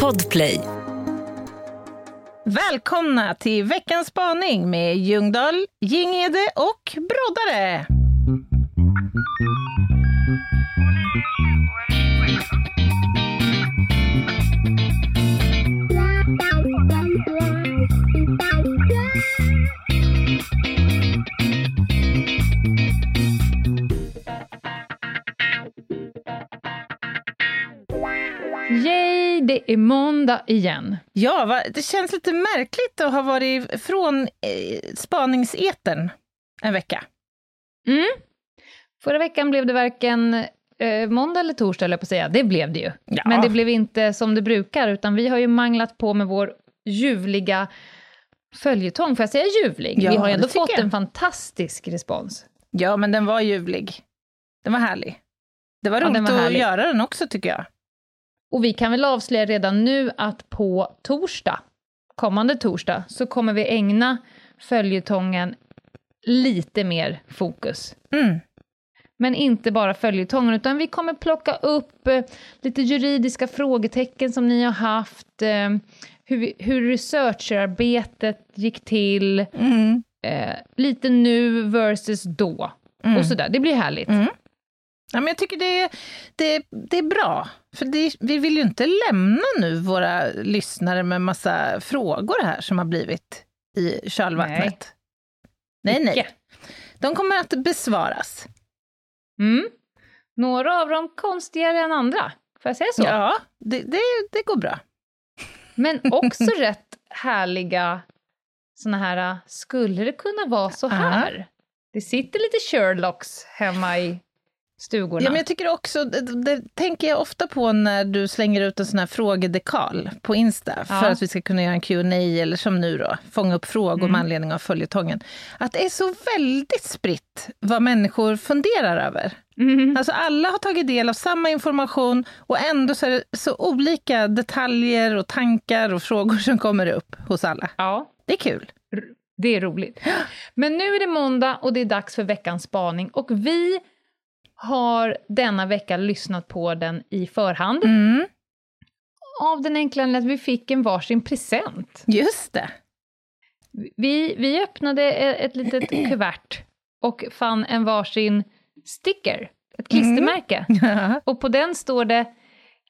Podplay. Välkomna till veckans spaning med Ljungdahl, Gingede och Broddare. Det är måndag igen. Ja, va, det känns lite märkligt att ha varit från eh, spaningsetern en vecka. Mm. Förra veckan blev det varken eh, måndag eller torsdag, eller på att säga. Det blev det ju. Ja. Men det blev inte som det brukar, utan vi har ju manglat på med vår ljuvliga följetong. Får jag säga ljuvlig? Ja, vi har det ändå fått jag. en fantastisk respons. Ja, men den var ljuvlig. Den var härlig. Det var Ja, roligt var att härlig. göra den också, tycker jag. Och vi kan väl avslöja redan nu att på torsdag, kommande torsdag, så kommer vi ägna följetongen lite mer fokus. Mm. Men inte bara följetongen, utan vi kommer plocka upp eh, lite juridiska frågetecken som ni har haft, eh, hur, vi, hur researcharbetet gick till, Mm. eh, lite nu versus då, Mm. och sådär. Det blir härligt. Ja, men jag tycker det, det, det är bra, för det, vi vill ju inte lämna nu våra lyssnare med massa frågor här som har blivit i kölvattnet. Nej, nej. Icke. De kommer att besvaras. Mm. Några av dem konstigare än andra, får jag säga så? Ja, det, det, det går bra. Men också rätt härliga såna här, skulle det kunna vara så här? Det sitter lite Sherlocks hemma i stugorna. Ja, men jag tycker också, det, det tänker jag ofta på när du slänger ut en sån här frågedekal på Insta, för Ja. att vi ska kunna göra en Q&A eller som nu då, fånga upp frågor Mm. med anledning av följetongen. Att det är så väldigt spritt vad människor funderar över. Mhm. Alltså alla har tagit del av samma information och ändå så är det så olika detaljer och tankar och frågor som kommer upp hos alla. Ja, Det är kul. det är roligt. Men nu är det måndag och det är dags för veckans spaning och vi har denna vecka lyssnat på den i förhand Mm, av den enkla anledningen att vi fick en varsin present. just det. Vi, vi öppnade e- ett litet kuvert och fann en varsin sticker, ett klistermärke. Och på den står det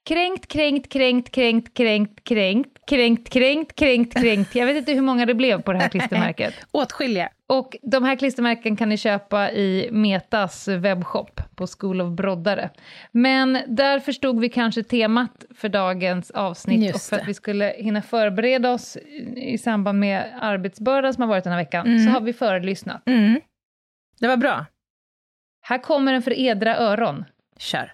kränkt, kränkt, kränkt, kränkt, kränkt, kränkt, kränkt, kränkt, kränkt, kränkt. Jag vet inte hur många det blev på det här klistermärket. Åtskilliga. Och de här klistermärken kan ni köpa i Metas webbshop på School of Broddare. Men där förstod vi kanske temat för dagens avsnitt Just och för att vi skulle hinna förbereda oss i samband med arbetsbördan som har varit den här veckan, Mm. så har vi förelyssnat. Mm. Det var bra. Här kommer den för edra öron. Kör.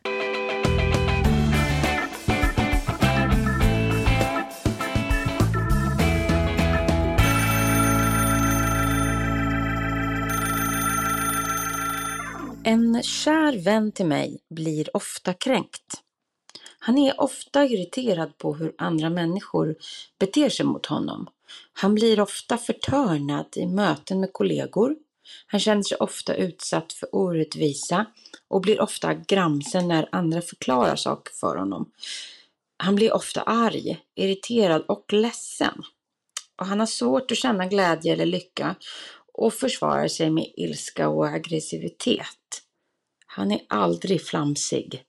En kär vän till mig blir ofta kränkt. Han är ofta irriterad på hur andra människor beter sig mot honom. Han blir ofta förtörnad i möten med kollegor. Han känner sig ofta utsatt för orättvisa och blir ofta gramsen när andra förklarar saker för honom. Han blir ofta arg, irriterad och ledsen. Och han har svårt att känna glädje eller lycka och försvarar sig med ilska och aggressivitet. Han är aldrig flamsig.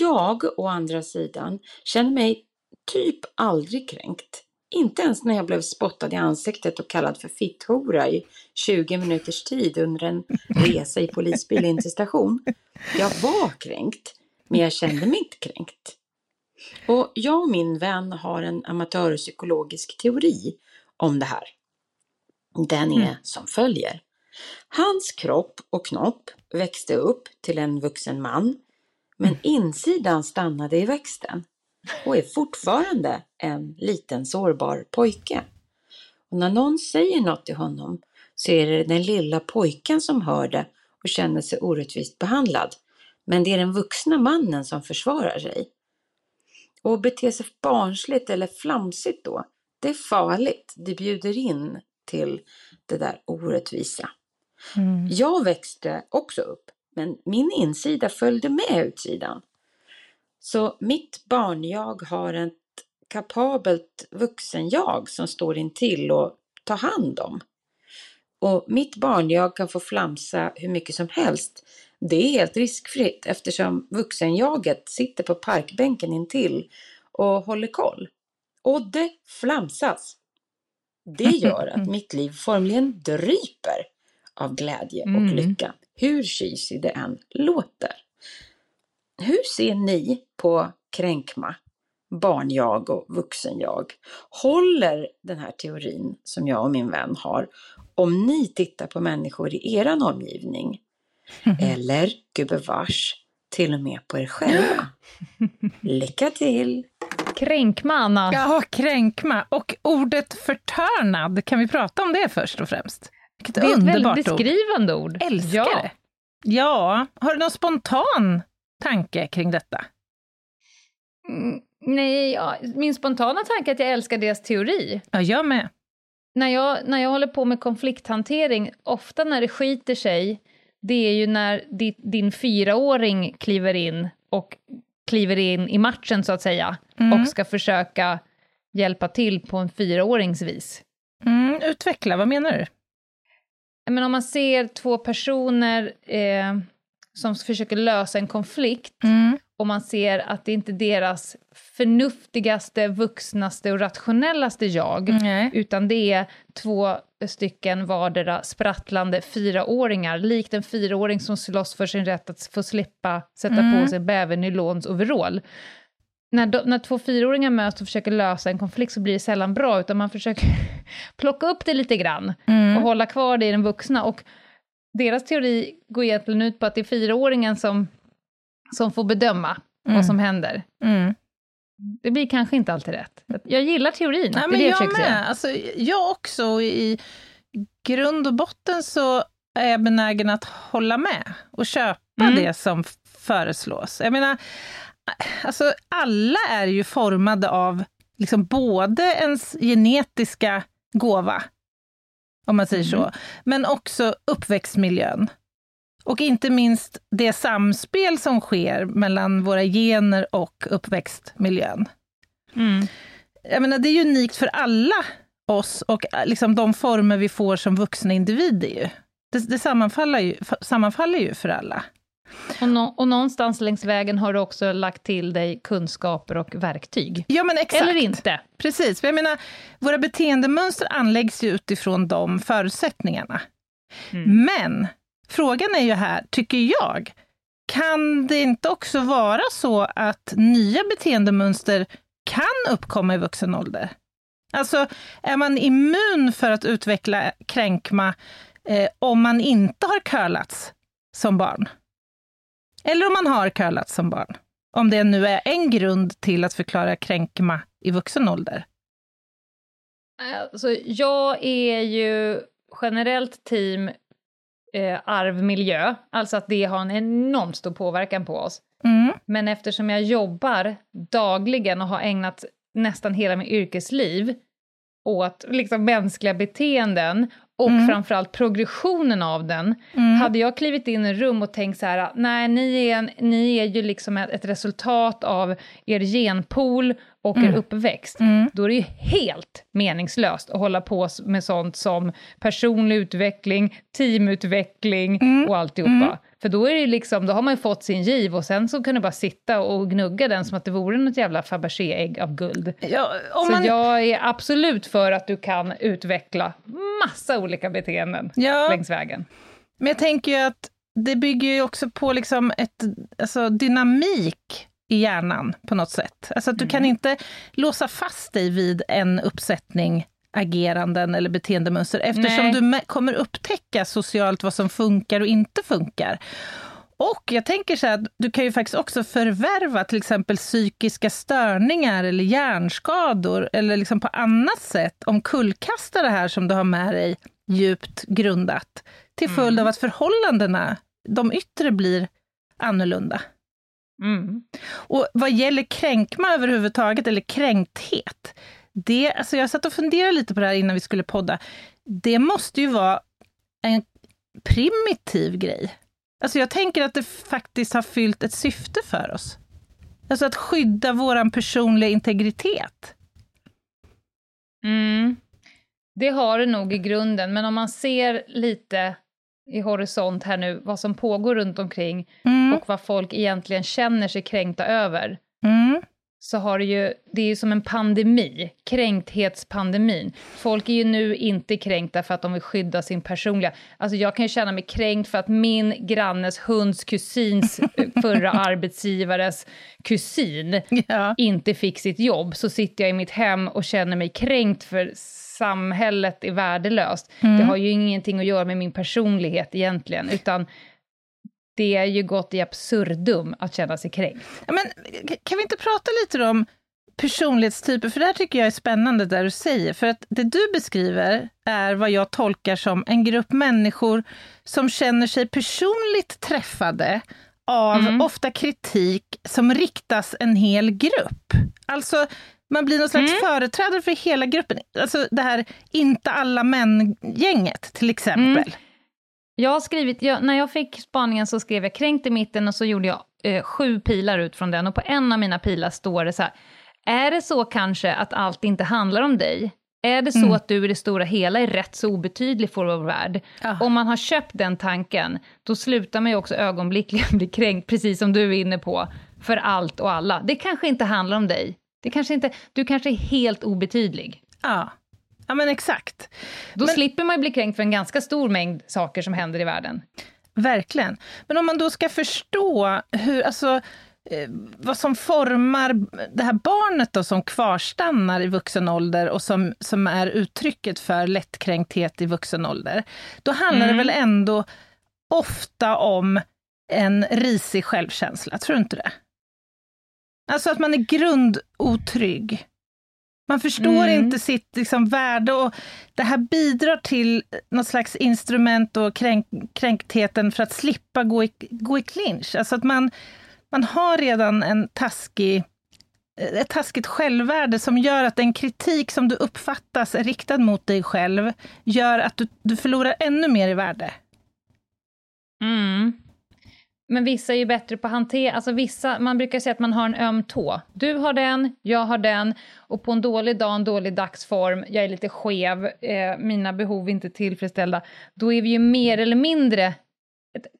Jag, å andra sidan, känner mig typ aldrig kränkt. Inte ens när jag blev spottad i ansiktet och kallad för fitthora i 20 minuters tid under en resa i polisbil in till station. Jag var kränkt, men jag kände mig inte kränkt. Och jag och min vän har en amatörpsykologisk teori om det här. Den är som följer. Hans kropp och knopp växte upp till en vuxen man, men insidan stannade i växten och är fortfarande en liten sårbar pojke. Och när någon säger något till honom så är det den lilla pojken som hör det och känner sig orättvist behandlad. Men det är den vuxna mannen som försvarar sig. Och bete sig barnsligt eller flamsigt då, det är farligt. Det bjuder in till det där orättvisa. Mm. Jag växte också upp, men min insida följde med utsidan. Så mitt barn-jag har ett kapabelt vuxen-jag som står intill och tar hand om. Och mitt barn-jag kan få flamsa hur mycket som helst. Det är helt riskfritt eftersom vuxenjaget sitter på parkbänken intill och håller koll. Och det flamsas. Det gör att mitt liv formligen dryper av glädje och Mm. lycka, hur cheesy det än låter. Hur ser ni på kränkma, barnjag och vuxenjag? Håller den här teorin som jag och min vän har om ni tittar på människor i er omgivning? Eller, gubevars, till och med på er själva? Lycka till! Kränkma, Anna. Ja, kränkma. Och ordet förtörnad, kan vi prata om det först och främst? Vilket det är ett underbart väldigt ord. beskrivande ord. Älskar ja. det. Ja, har du någon spontan tanke kring detta? Mm, nej, ja, min spontana tanke är att jag älskar deras teori. Ja, jag med. När jag, när jag håller på med konflikthantering, ofta när det skiter sig, det är ju när di, din fyraåring kliver in och kliver in i matchen så att säga, Mm. och ska försöka hjälpa till på en fyraårings vis. Mm, utveckla, vad menar du? Men om man ser två personer eh, som försöker lösa en konflikt, Mm. Och man ser att det inte är deras förnuftigaste, vuxnaste och rationellaste jag, Nej. utan det är två stycken vardera sprattlande fyraåringar, likt en fyraåring som slåss för sin rätt att få slippa sätta Mm. på sig bävernylons overall. När, de, när två fyraåringar möts och försöker lösa en konflikt så blir det sällan bra, utan man försöker plocka upp det lite grann Mm. och hålla kvar det i den vuxna. Och deras teori går egentligen ut på att det är fyraåringen som, som får bedöma Mm. vad som händer. Mm. Det blir kanske inte alltid rätt. Jag gillar teorin, Nej, det är men det jag jag försöker säga. med. Alltså, jag också. I grund och botten så är jag benägen att hålla med och köpa Mm. det som föreslås. Jag menar, alltså alla är ju formade av liksom både ens genetiska gåva, om man säger så, Mm. men också uppväxtmiljön. Och inte minst det samspel som sker mellan våra gener och uppväxtmiljön. Mm. Jag menar, det är ju unikt för alla oss och äh, liksom de former vi får som vuxna individer. Ju. Det, det sammanfaller, ju, sammanfaller ju för alla. Och, nå- och någonstans längs vägen har du också lagt till dig kunskaper och verktyg. Ja, men exakt. Eller inte. Precis. Jag menar, våra beteendemönster anläggs ju utifrån de förutsättningarna. Mm. Men frågan är ju här, tycker jag, kan det inte också vara så att nya beteendemönster kan uppkomma i vuxen ålder? Alltså, är man immun för att utveckla kränkma eh, om man inte har curlats som barn? Eller om man har curlats som barn? Om det nu är en grund till att förklara kränkma i vuxen ålder. Alltså, jag är ju generellt team eh, arvmiljö, alltså att det har en enormt stor påverkan på oss. Mm. Men eftersom jag jobbar dagligen och har ägnat nästan hela mitt yrkesliv åt liksom mänskliga beteenden och Mm. framförallt progressionen av den, Mm. hade jag klivit in i rum och tänkt så här, nej, ni är, en, ni är ju liksom ett resultat av er genpool och Mm. uppväxt, Mm. då är det ju helt meningslöst att hålla på med sånt som personlig utveckling, teamutveckling Mm. och alltihopa. Mm. För då, är det liksom, då har man ju fått sin giv och sen så kan du bara sitta och gnugga den som att det vore något jävla Fabergé-ägg av guld. Ja, Så man, jag är absolut för att du kan utveckla massa olika beteenden ja, längs vägen. men jag tänker ju att det bygger ju också på liksom ett, alltså dynamik i hjärnan på något sätt. Alltså att du kan inte låsa fast dig vid en uppsättning ageranden eller beteendemönster eftersom Nej. du me- kommer upptäcka socialt vad som funkar och inte funkar. Och jag tänker så här, att du kan ju faktiskt också förvärva till exempel psykiska störningar eller hjärnskador eller liksom på annat sätt omkullkasta det här som du har med dig djupt grundat till följd av att förhållandena, de yttre, blir annorlunda. Mm. Och vad gäller kränkma överhuvudtaget, eller kränkthet, det, alltså jag satt och funderade lite på det här innan vi skulle podda. Det måste ju vara en primitiv grej. Alltså jag tänker att det faktiskt har fyllt ett syfte för oss. Alltså att skydda vår personliga integritet. Mm. Det har det nog i grunden, men om man ser lite i horisont här nu, vad som pågår runt omkring Mm. och vad folk egentligen känner sig kränkta över, Mm. så har det ju, det är ju som en pandemi, kränkthetspandemin. Folk är ju nu inte kränkta för att de vill skydda sin personliga... Alltså jag kan ju känna mig kränkt för att min grannes hunds kusins förra arbetsgivares kusin Ja. inte fick sitt jobb, så sitter jag i mitt hem och känner mig kränkt för samhället är värdelöst. Mm. Det har ju ingenting att göra med min personlighet egentligen, utan det är ju gått i absurdum att känna sig kränkt. Ja, Men, kan vi inte prata lite om personlighetstyper? För det här tycker jag är spännande, där du säger. För att det du beskriver är vad jag tolkar som en grupp människor som känner sig personligt träffade av Mm. ofta kritik som riktas en hel grupp. Alltså, man blir någon slags Mm. företrädare för hela gruppen. Alltså det här inte alla män-gänget, till exempel. Mm. Jag har skrivit, jag, när jag fick spaningen så skrev jag kränkt i mitten och så gjorde jag eh, sju pilar ut från den och på en av mina pilar står det så här, är det så kanske att allt inte handlar om dig? Är det så Mm. att du i det stora hela är rätt så obetydlig för vår värld? Ja. Om man har köpt den tanken, då slutar man ju också ögonblickligen bli kränkt, precis som du är inne på, för allt och alla. Det kanske inte handlar om dig. Det kanske inte, du kanske är helt obetydlig. Ja. ja, men exakt. Då Men- slipper man ju bli kränkt för en ganska stor mängd saker som händer i världen. Verkligen. Men om man då ska förstå hur, alltså, eh, vad som formar det här barnet då som kvarstannar i vuxen ålder och som, som är uttrycket för lättkränkthet i vuxen ålder, då handlar Mm. det väl ändå ofta om en risig självkänsla, tror du inte det? Alltså att man är grundotrygg. Man förstår Mm. inte sitt liksom, värde och det här bidrar till något slags instrument och kränk, kränktheten för att slippa gå i, gå i clinch. Alltså att man, man har redan en taskig, ett taskigt självvärde som gör att den kritik som du uppfattas är riktad mot dig själv gör att du, du förlorar ännu mer i värde. Mm. Men vissa är ju bättre på att hantera, alltså vissa, man brukar säga att man har en öm tå. Du har den, jag har den, och på en dålig dag, en dålig dagsform, jag är lite skev, eh, mina behov är inte tillfredsställda, då är vi ju mer eller mindre,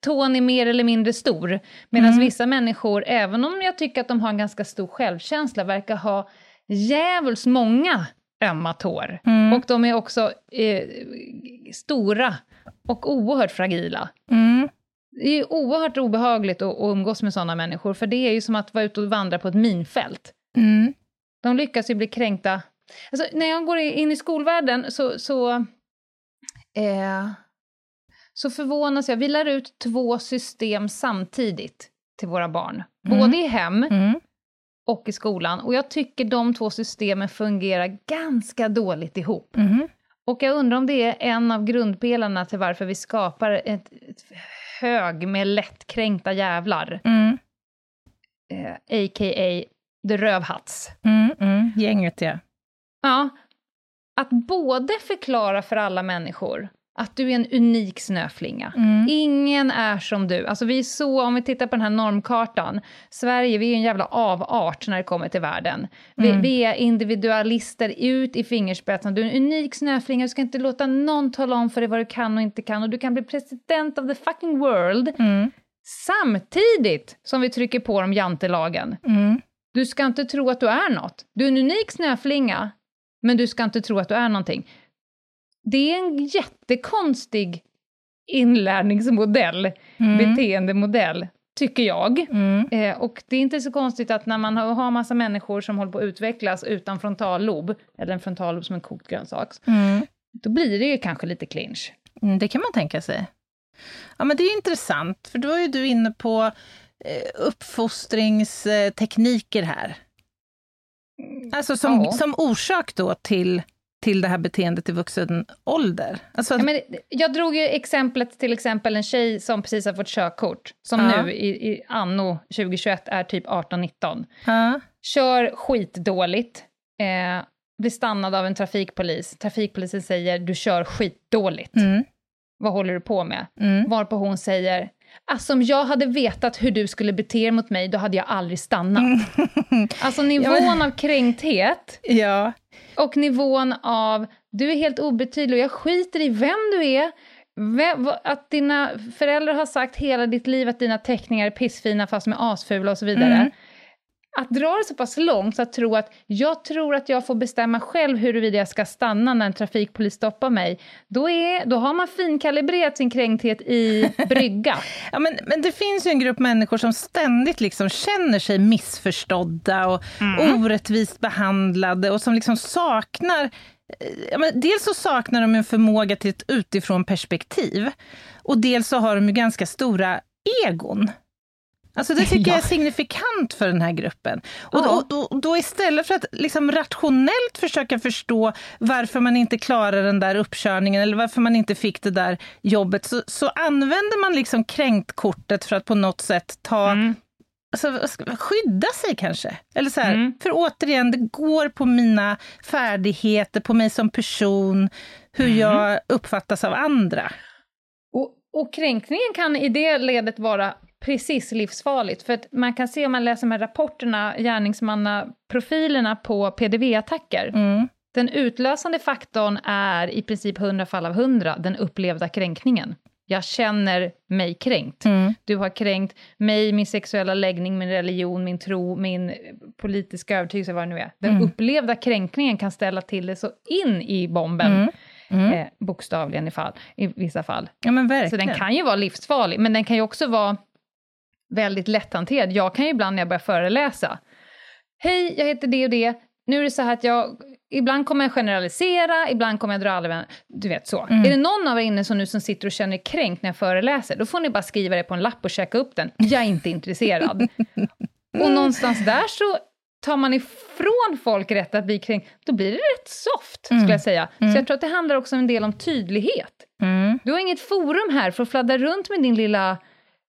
tån är mer eller mindre stor. Medan Mm. vissa människor, även om jag tycker att de har en ganska stor självkänsla, verkar ha djävulskt många ömma tår. Mm. Och de är också eh, stora och oerhört fragila. Mm. Det är oerhört obehagligt att, att umgås med sådana människor, för det är ju som att vara ute och vandra på ett minfält. Mm. De lyckas ju bli kränkta. Alltså, när jag går in i skolvärlden så, så, eh, så förvånas jag. Vi lär ut två system samtidigt till våra barn. Mm. Både i hem Mm. och i skolan. Och jag tycker de två systemen fungerar ganska dåligt ihop. Mm. Och jag undrar om det är en av grundpelarna till varför vi skapar ett, ett hög med lättkränkta jävlar, Mm. eh, a.k.a. the rövhats. Mm. Mm. Gänget, ja. Ja, att både förklara för alla människor att du är en unik snöflinga. Mm. Ingen är som du. Alltså vi är så, om vi tittar på den här normkartan, Sverige, vi är en jävla avart när det kommer till världen. Vi, Mm. vi är individualister ut i fingerspetsarna. Du är en unik snöflinga, du ska inte låta någon tala om för dig vad du kan och inte kan. Och du kan bli president of the fucking world, Mm. samtidigt som vi trycker på dem jantelagen. Mm. Du ska inte tro att du är något. Du är en unik snöflinga, men du ska inte tro att du är någonting. Det är en jättekonstig inlärningsmodell, Mm. beteendemodell, tycker jag. Mm. Eh, och det är inte så konstigt att när man har, har massa människor som håller på att utvecklas utan frontallob, eller en frontallob som en kokt grönsak, Mm. då blir det ju kanske lite clinch. Mm, det kan man tänka sig. Ja, men det är intressant, för då är ju du inne på eh, uppfostringstekniker här. Alltså som, Ja. som orsak då till, till det här beteendet i vuxen ålder. Alltså, Ja, men jag drog ju exemplet till exempel en tjej som precis har fått körkort, som Ja. nu i, i anno 2021 är typ 18-19. ja, Kör skitdåligt, eh, blir stannad av en trafikpolis. Trafikpolisen säger du kör skitdåligt. mm, Vad håller du på med? mm, Varpå hon säger Alltså om jag hade vetat hur du skulle bete dig mot mig, då hade jag aldrig stannat. Alltså nivån av kränkthet ja. och nivån av, du är helt obetydlig och jag skiter i vem du är, att dina föräldrar har sagt hela ditt liv att dina teckningar är pissfina fast de är asfula och så vidare. Mm. Att dra det så pass långt så att tro att jag tror att jag får bestämma själv huruvida jag ska stanna när en trafikpolis stoppar mig, då, är, då har man finkalibrerat sin kränkthet i brygga. ja, men, men det finns ju en grupp människor som ständigt liksom känner sig missförstådda och mm. orättvist behandlade och som liksom saknar Ja, men dels så saknar de en förmåga till ett utifrån perspektiv och dels så har de ju ganska stora egon. Alltså det tycker ja. jag är signifikant för den här gruppen. Och, ja. då, då, då, istället för att liksom rationellt försöka förstå varför man inte klarar den där uppkörningen eller varför man inte fick det där jobbet, så, så använder man liksom kränktkortet för att på något sätt ta mm alltså, skydda sig kanske. Eller så här, mm. För återigen, det går på mina färdigheter, på mig som person, hur mm. jag uppfattas av andra. Och, och kränkningen kan i det ledet vara precis livsfarligt. För att man kan se om man läser de här rapporterna, gärningsmannaprofilerna på PDV-attacker. Mm. Den utlösande faktorn är i princip 100 fall av 100 den upplevda kränkningen jag känner mig kränkt. Mm. Du har kränkt mig, min sexuella läggning, min religion, min tro, min politiska övertygelse, vad det nu är. Den mm. upplevda kränkningen kan ställa till det så in i bomben. Mm. Mm. Eh, bokstavligen i, fall, i vissa fall. Ja, men verkligen. Så den kan ju vara livsfarlig, men den kan ju också vara väldigt lätthanterad. Jag kan ju ibland när jag börjar föreläsa, Hej, jag heter det och det. Nu är det så här att jag Ibland kommer jag generalisera, ibland kommer jag dra alla Du vet så. Mm. Är det någon av er inne som nu som sitter och känner kränkt när jag föreläser, då får ni bara skriva det på en lapp och checka upp den. Jag är inte intresserad. och någonstans där så tar man ifrån folk rätt att bli kränkt, då blir det rätt soft, mm. skulle jag säga. Mm. Så jag tror att det handlar också en del om tydlighet. Mm. Du har inget forum här för att fladdra runt med din lilla,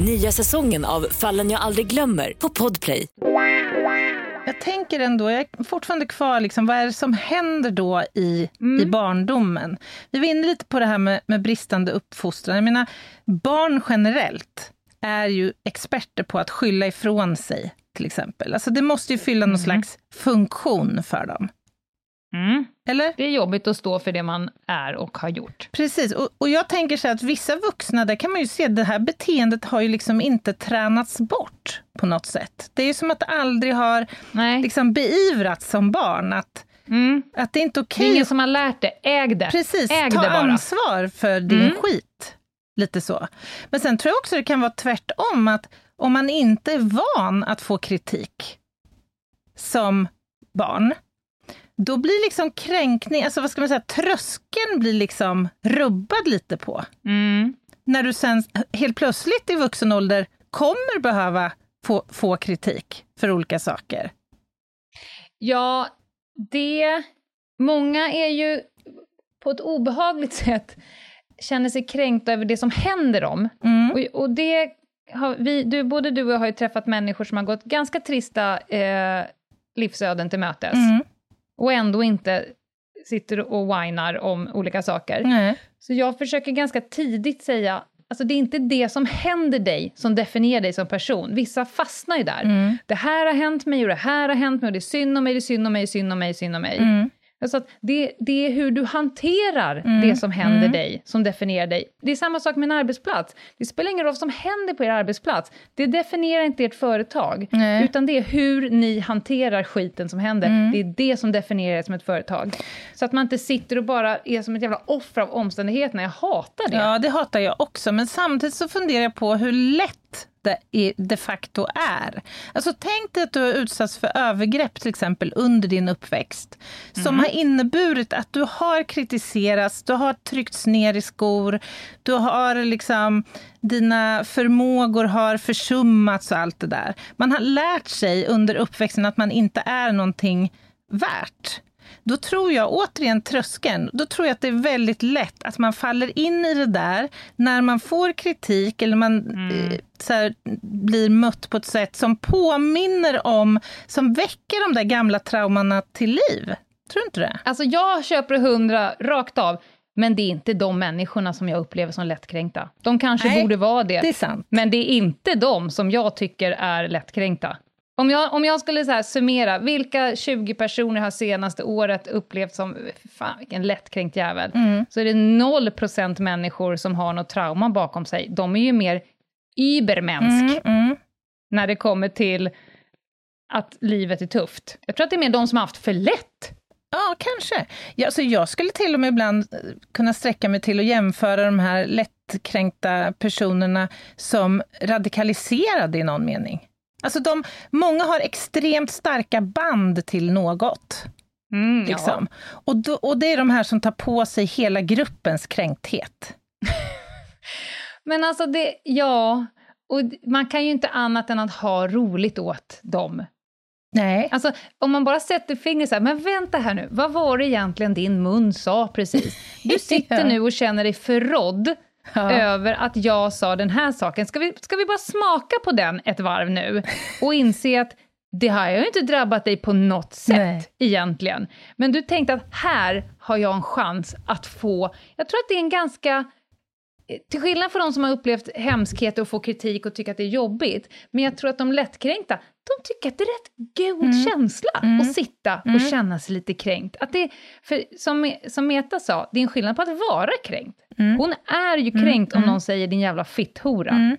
Nya säsongen av Fallen jag aldrig glömmer på Podplay. Jag tänker ändå, jag är fortfarande kvar, liksom, vad är det som händer då i, mm. i barndomen? Vi var inne lite på det här med, med bristande uppfostran. Jag menar, barn generellt är ju experter på att skylla ifrån sig, till exempel. Alltså det måste ju fylla mm. någon slags funktion för dem. Mm. Eller? Det är jobbigt att stå för det man är och har gjort. Precis, och, och jag tänker så att vissa vuxna, där kan man ju se, att det här beteendet har ju liksom inte tränats bort på något sätt. Det är ju som att det aldrig har liksom beivrats som barn, att, mm. att det är inte okej. Okay. Det är ingen som har lärt det, äg det. Precis, äg ta det bara. ansvar för din mm. skit. Lite så. Men sen tror jag också det kan vara tvärtom, att om man inte är van att få kritik som barn, då blir liksom kränkning, alltså vad ska man säga, tröskeln blir liksom rubbad lite på. Mm. När du sen helt plötsligt i vuxen ålder kommer behöva få, få kritik för olika saker. Ja, det... Många är ju på ett obehagligt sätt känner sig kränkta över det som händer dem. Mm. Och, och, det har vi, du, både du och jag har ju träffat människor som har gått ganska trista eh, livsöden till mötes. Mm och ändå inte sitter och whinar om olika saker. Nej. Så jag försöker ganska tidigt säga, alltså det är inte det som händer dig som definierar dig som person. Vissa fastnar ju där. Mm. Det här har hänt mig och det här har hänt mig och det är synd om mig, det är synd om mig, synd om mig, synd om mig. Mm. Alltså det, det är hur du hanterar mm. det som händer mm. dig som definierar dig. Det är samma sak med en arbetsplats. Det spelar ingen roll vad som händer på er arbetsplats. Det definierar inte ert företag, Nej. utan det är hur ni hanterar skiten som händer. Mm. Det är det som definierar er som ett företag. Så att man inte sitter och bara är som ett jävla offer av omständigheterna. Jag hatar det. Ja, det hatar jag också. Men samtidigt så funderar jag på hur lätt är, de facto är. Alltså tänk dig att du har utsatts för övergrepp till exempel under din uppväxt, som mm. har inneburit att du har kritiserats, du har tryckts ner i skor, du har liksom dina förmågor har försummats och allt det där. Man har lärt sig under uppväxten att man inte är någonting värt då tror jag återigen tröskeln, då tror jag att det är väldigt lätt att man faller in i det där när man får kritik eller man mm. eh, så här, blir mött på ett sätt som påminner om, som väcker de där gamla traumorna till liv. Tror du inte det? Alltså jag köper hundra rakt av. Men det är inte de människorna som jag upplever som lättkränkta. De kanske Nej, borde vara det, det är sant. men det är inte de som jag tycker är lättkränkta. Om jag, om jag skulle så här summera, vilka 20 personer har senaste året upplevt som, fan vilken lättkränkt jävel, mm. så är det 0% människor som har något trauma bakom sig. De är ju mer übermänsk mm, mm. när det kommer till att livet är tufft. Jag tror att det är mer de som har haft för lätt. Ja, kanske. Ja, så jag skulle till och med ibland eh, kunna sträcka mig till att jämföra de här lättkränkta personerna som radikaliserade i någon mening. Alltså de, många har extremt starka band till något. Mm, liksom. ja. och, då, och det är de här som tar på sig hela gruppens kränkthet. Men alltså, det, ja, och man kan ju inte annat än att ha roligt åt dem. Nej. Alltså, om man bara sätter fingret så här, men vänta här nu, vad var det egentligen din mun sa precis? Du sitter nu och känner dig förrådd ja. över att jag sa den här saken. Ska vi, ska vi bara smaka på den ett varv nu och inse att det har ju inte drabbat dig på något sätt Nej. egentligen. Men du tänkte att här har jag en chans att få, jag tror att det är en ganska till skillnad från de som har upplevt hemskheter och får kritik och tycker att det är jobbigt, men jag tror att de lättkränkta, de tycker att det är rätt god mm. känsla mm. att sitta och mm. känna sig lite kränkt. Att det, för som, som Meta sa, det är en skillnad på att vara kränkt. Mm. Hon är ju kränkt om mm. någon säger din jävla fitthora. Mm.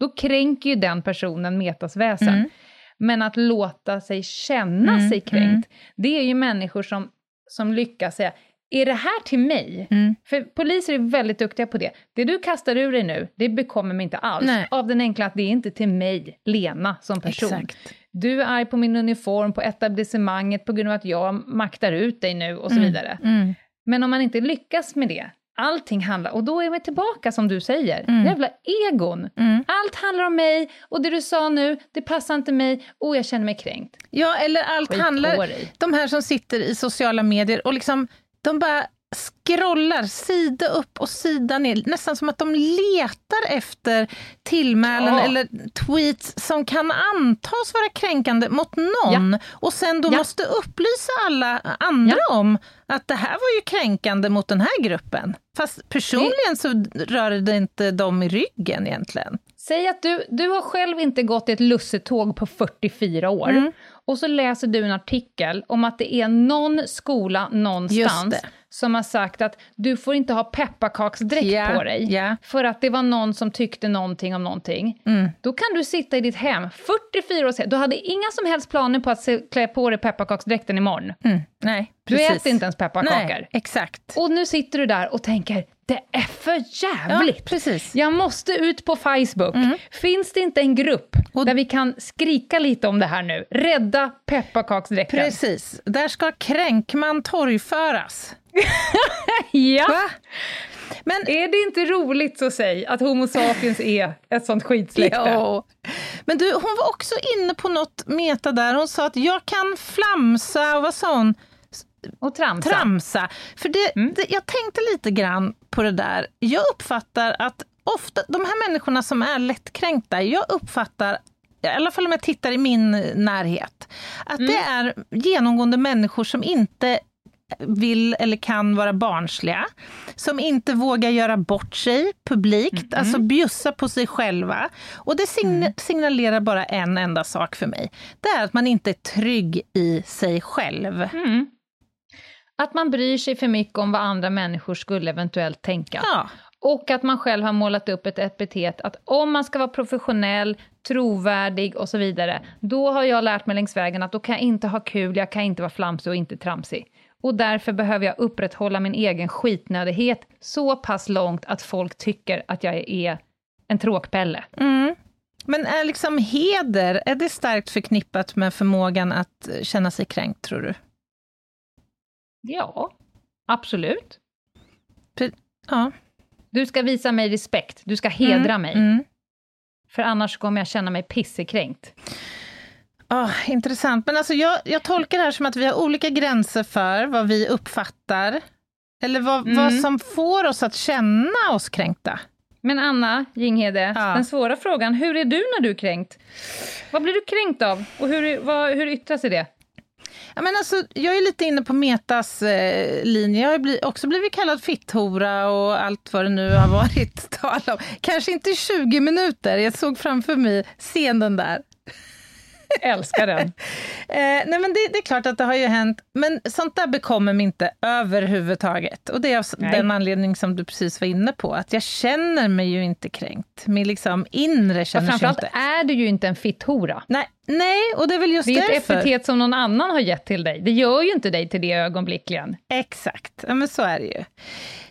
Då kränker ju den personen Metas väsen. Men att låta sig känna sig kränkt, det är ju människor som, som lyckas säga är det här till mig? Mm. För poliser är väldigt duktiga på det. Det du kastar ur dig nu, det bekommer mig inte alls. Nej. Av den enkla att det är inte till mig, Lena, som person. Exakt. Du är arg på min uniform, på etablissemanget på grund av att jag maktar ut dig nu och så mm. vidare. Mm. Men om man inte lyckas med det, allting handlar, och då är vi tillbaka som du säger, mm. jävla egon. Mm. Allt handlar om mig, och det du sa nu, det passar inte mig, och jag känner mig kränkt. Ja, eller allt Skit handlar, de här som sitter i sociala medier och liksom de bara scrollar sida upp och sida ner, nästan som att de letar efter tillmälen ja. eller tweets som kan antas vara kränkande mot någon ja. och sen då ja. måste upplysa alla andra om att det här var ju kränkande mot den här gruppen. Fast personligen så rör det inte dem i ryggen egentligen. Säg att du, du har själv inte gått i ett lussetåg på 44 år mm. och så läser du en artikel om att det är någon skola någonstans som har sagt att du får inte ha pepparkaksdräkt yeah, på dig yeah. för att det var någon som tyckte någonting om någonting. Mm. Då kan du sitta i ditt hem 44 år senare, du hade inga som helst planer på att se, klä på dig pepparkaksdräkten imorgon. Mm. Nej, precis. Du äter inte ens pepparkakor. Nej, exakt. Och nu sitter du där och tänker, det är för jävligt! Ja, precis. Jag måste ut på Facebook. Mm. Finns det inte en grupp och, där vi kan skrika lite om det här nu? Rädda pepparkaksdräkten. Precis. Där ska kränkman torgföras. ja! Va? Men är det inte roligt, så säg, att Homo sapiens är ett sånt skitsläkte? Ja. Men du, hon var också inne på något meta där. Hon sa att jag kan flamsa, och vad sa hon? Och tramsa. tramsa. För det, mm. det, jag tänkte lite grann på det där. Jag uppfattar att ofta, de här människorna som är lättkränkta, jag uppfattar i alla fall om jag tittar i min närhet, att mm. det är genomgående människor som inte vill eller kan vara barnsliga, som inte vågar göra bort sig publikt, mm. alltså bjussa på sig själva. Och det sign mm. signalerar bara en enda sak för mig. Det är att man inte är trygg i sig själv. Mm. Att man bryr sig för mycket om vad andra människor skulle eventuellt tänka. Ja. Och att man själv har målat upp ett epitet att om man ska vara professionell, trovärdig och så vidare, då har jag lärt mig längs vägen att då kan jag inte ha kul, jag kan inte vara flamsig och inte tramsig. Och därför behöver jag upprätthålla min egen skitnödighet så pass långt att folk tycker att jag är en tråkpelle. Mm. Men är liksom heder, är det starkt förknippat med förmågan att känna sig kränkt, tror du? Ja, absolut. För, ja. Du ska visa mig respekt, du ska hedra Mm, mig. mm. För annars kommer jag känna mig pissekränkt. Ah, intressant. Men alltså jag, jag tolkar det här som att vi har olika gränser för vad vi uppfattar, eller vad, Mm. vad som får oss att känna oss kränkta. Men Anna Jinghede, Ja. den svåra frågan, hur är du när du är kränkt? Vad blir du kränkt av? Och hur, vad, hur yttrar sig det? Ja, men alltså, jag är lite inne på Metas eh, linje. Jag har bli, också blivit kallad fitthora och allt vad det nu har varit tal om. Kanske inte 20 minuter, jag såg framför mig scenen där. Älskar den. Eh, nej men det, det är klart att det har ju hänt, men sånt där bekommer mig inte överhuvudtaget. Och det är av Nej. den anledning som du precis var inne på, att jag känner mig ju inte kränkt. Min liksom inre känner sig framförallt inte. är du ju inte en fitthora. Nej, nej, och det är väl just Det är ett därför. epitet som någon annan har gett till dig. Det gör ju inte dig till det ögonblickligen. Exakt, ja, men så är det ju.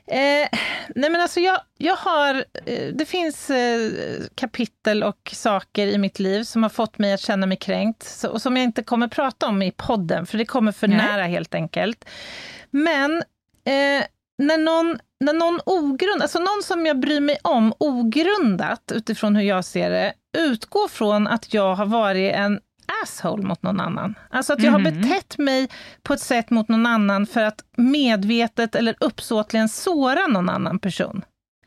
Eh, nej men alltså jag, jag har, eh, det finns eh, kapitel och saker i mitt liv som har fått mig att känna mig kränkt, så, och som jag inte kommer prata om i podden, för det kommer för Nej. nära helt enkelt. Men eh, när någon, när någon ogrund, alltså någon som jag bryr mig om ogrundat utifrån hur jag ser det, utgår från att jag har varit en asshole mot någon annan. Alltså att jag har Mhm. betett mig på ett sätt mot någon annan för att medvetet eller uppsåtligen såra någon annan person.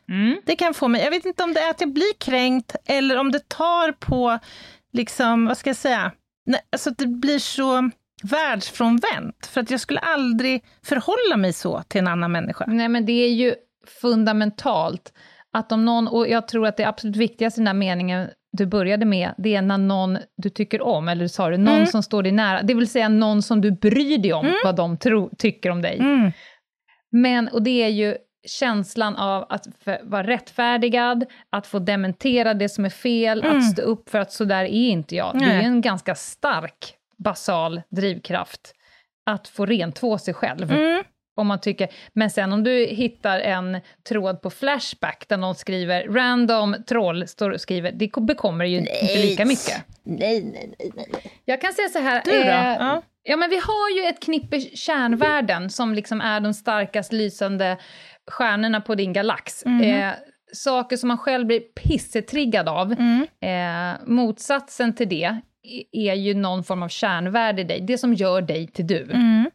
Mm. Det kan få mig, jag vet inte om det är att jag blir kränkt eller om det tar på, liksom, vad ska jag säga, Nej, alltså att det blir så världsfrånvänt. För att jag skulle aldrig förhålla mig så till en annan människa. Nej, men det är ju fundamentalt att om någon, och jag tror att det absolut viktigaste i den här meningen du började med, det är när någon du tycker om, eller sa du, någon Mm. som står dig nära, det vill säga någon som du bryr dig om, vad de tro, tycker om dig. Mm. Men, och det är ju känslan av att vara rättfärdigad, att få dementera det som är fel, Mm. att stå upp för att så där är inte jag. Det är Nej. en ganska stark, basal drivkraft att få rentvå sig själv. Mm. Om man tycker, men sen om du hittar en tråd på Flashback där någon skriver random troll, står och skriver, det bekommer ju inte lika mycket. Nej, nej, nej, nej. Jag kan säga så här, Du då? eh, Ja. Ja, men vi har ju ett knippe kärnvärden som liksom är de starkast lysande stjärnorna på din galax. Mhm. Eh, saker som man själv blir pissetriggad av. Mm. Eh, motsatsen till det är ju någon form av kärnvärde i dig, det som gör dig till du. Mm.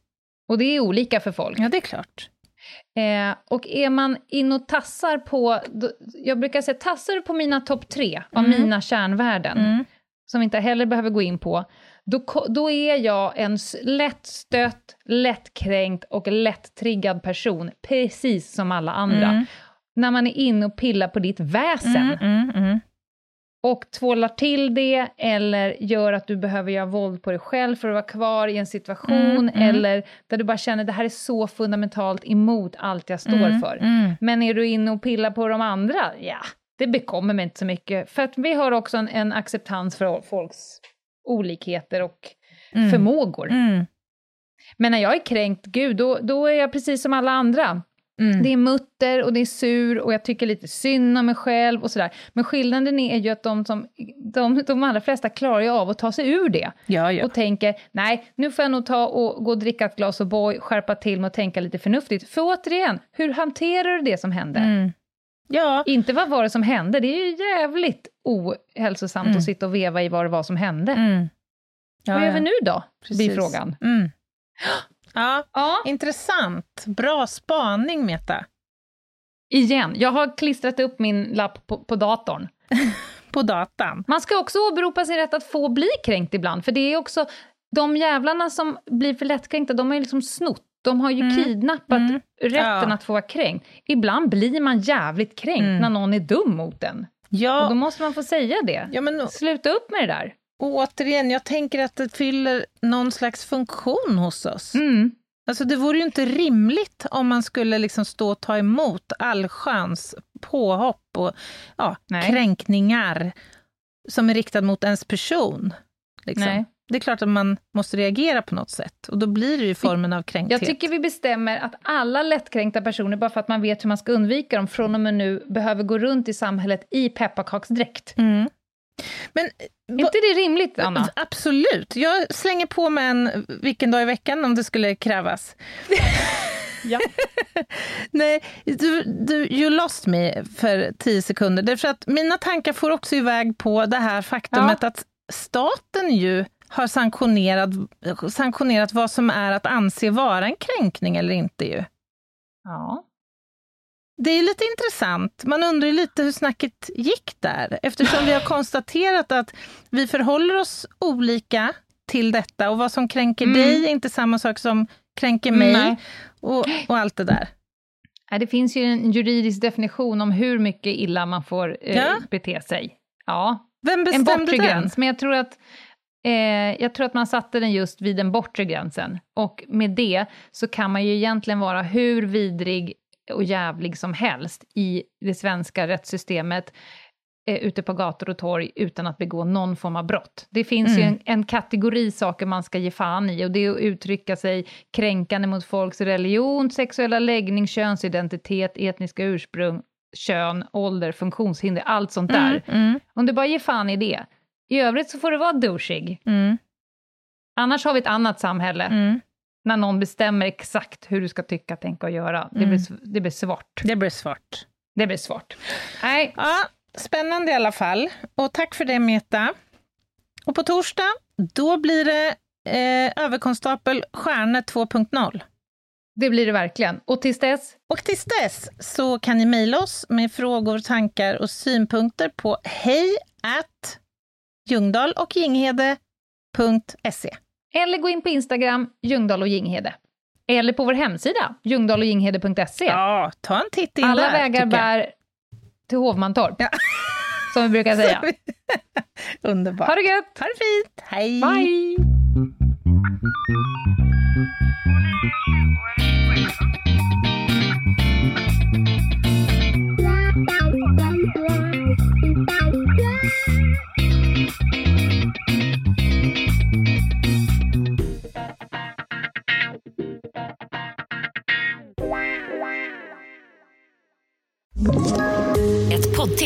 Och det är olika för folk. Ja, det är klart. Eh, och är man in och tassar på, då, jag brukar säga tassar du på mina topp tre av Mm. mina kärnvärden, Mm. som vi inte heller behöver gå in på, då, då är jag en lättstött, lättkränkt och lättriggad person, precis som alla andra. Mm. När man är inne och pillar på ditt väsen Mm, mm, mm. Och tvålar till det, eller gör att du behöver göra våld på dig själv för att vara kvar i en situation, Mm, mm. eller där du bara känner det här är så fundamentalt emot allt jag står Mm, för. mm. Men är du inne och pillar på de andra, ja, det bekommer mig inte så mycket. För att vi har också en, en acceptans för folks olikheter och förmågor. Men när jag är kränkt, gud, då, då är jag precis som alla andra. Mm. Det är mutter och det är sur och jag tycker lite synd om mig själv och sådär. Men skillnaden är ju att de, som, de, de allra flesta klarar ju av att ta sig ur det. Ja, ja. Och tänker, nej, nu får jag nog ta och gå och dricka ett glas O'boy, skärpa till mig och tänka lite förnuftigt. För återigen, hur hanterar du det som hände? Mm. Ja, Inte vad var det som hände, det är ju jävligt ohälsosamt Mm. att sitta och veva i vad det var som hände. mm. ja vad gör vi nu då? Blir Precis. frågan. Ja, Ja, intressant. Bra spaning, Meta. igen, jag har klistrat upp min lapp på, på datorn. På datan. Man ska också åberopa sin rätt att få bli kränkt ibland, för det är också de jävlarna som blir för lättkränkta, de har ju liksom snott. De har ju Mm. kidnappat Mm. rätten Ja. att få vara kränkt. Ibland blir man jävligt kränkt Mm. när någon är dum mot en. Och då Ja, måste man få säga det. ja men Sluta upp med det där. Återigen, jag tänker att det fyller någon slags funktion hos oss. Mm. Alltså det vore ju inte rimligt om man skulle liksom stå och ta emot allsköns påhopp och ja, Nej. kränkningar som är riktad mot ens person. Liksom. Nej. Det är klart att man måste reagera på något sätt och då blir det ju formen av kränkthet. Jag tycker vi bestämmer att alla lättkränkta personer, bara för att man vet hur man ska undvika dem, från och med nu behöver gå runt i samhället i pepparkaksdräkt. Mm. Men, Är inte det rimligt, Anna? Absolut. Jag slänger på mig en vilken dag i veckan om det skulle krävas. ja. Nej, du, du, you lost me för tio sekunder. Därför att mina tankar får också iväg på det här faktumet ja. att staten ju har sanktionerat, sanktionerat vad som är att anse vara en kränkning eller inte ju. Ja. Det är lite intressant. Man undrar lite hur snacket gick där, eftersom vi har konstaterat att vi förhåller oss olika till detta och vad som kränker mm. dig är inte samma sak som kränker mig och, och, allt det där. Det finns ju en juridisk definition om hur mycket illa man får eh, ja. bete sig. Ja. Vem bestämde en bortre den? gräns, men jag tror att Eh, jag tror att man satte den just vid den bortre gränsen. Och med det så kan man ju egentligen vara hur vidrig och jävlig som helst i det svenska rättssystemet eh, ute på gator och torg utan att begå någon form av brott. Det finns mm. ju en, en, kategori saker man ska ge fan i och det är att uttrycka sig kränkande mot folks religion, sexuella läggning, könsidentitet, etniska ursprung, kön, ålder, funktionshinder, allt sånt där. Mm, mm. Om du bara ger fan i det, i övrigt så får du vara douchig. Mm. Annars har vi ett annat samhälle. När någon bestämmer exakt hur du ska tycka, tänka och göra. Det, Mm. blir, det blir svårt. Det blir svårt. Det blir svårt. Nej, Ja, spännande i alla fall. Och tack för det, Meta. Och på torsdag, då blir det eh, överkonstapel Stjärne 2.0. det blir det verkligen. Och tills dess, Och tills dess så kan ni mejla oss med frågor, tankar och synpunkter på hej at Ljungdahl och Ginghede.se. eller gå in på Instagram, Ljungdahl och Ginghede. Eller på vår hemsida, ljungdahloginghede.se. Ja, ta en titt in Alla där. vägar bär till Hovmantorp, Ja. som vi brukar säga. Underbart. Ha det gött! Ha det fint! Hej! Bye!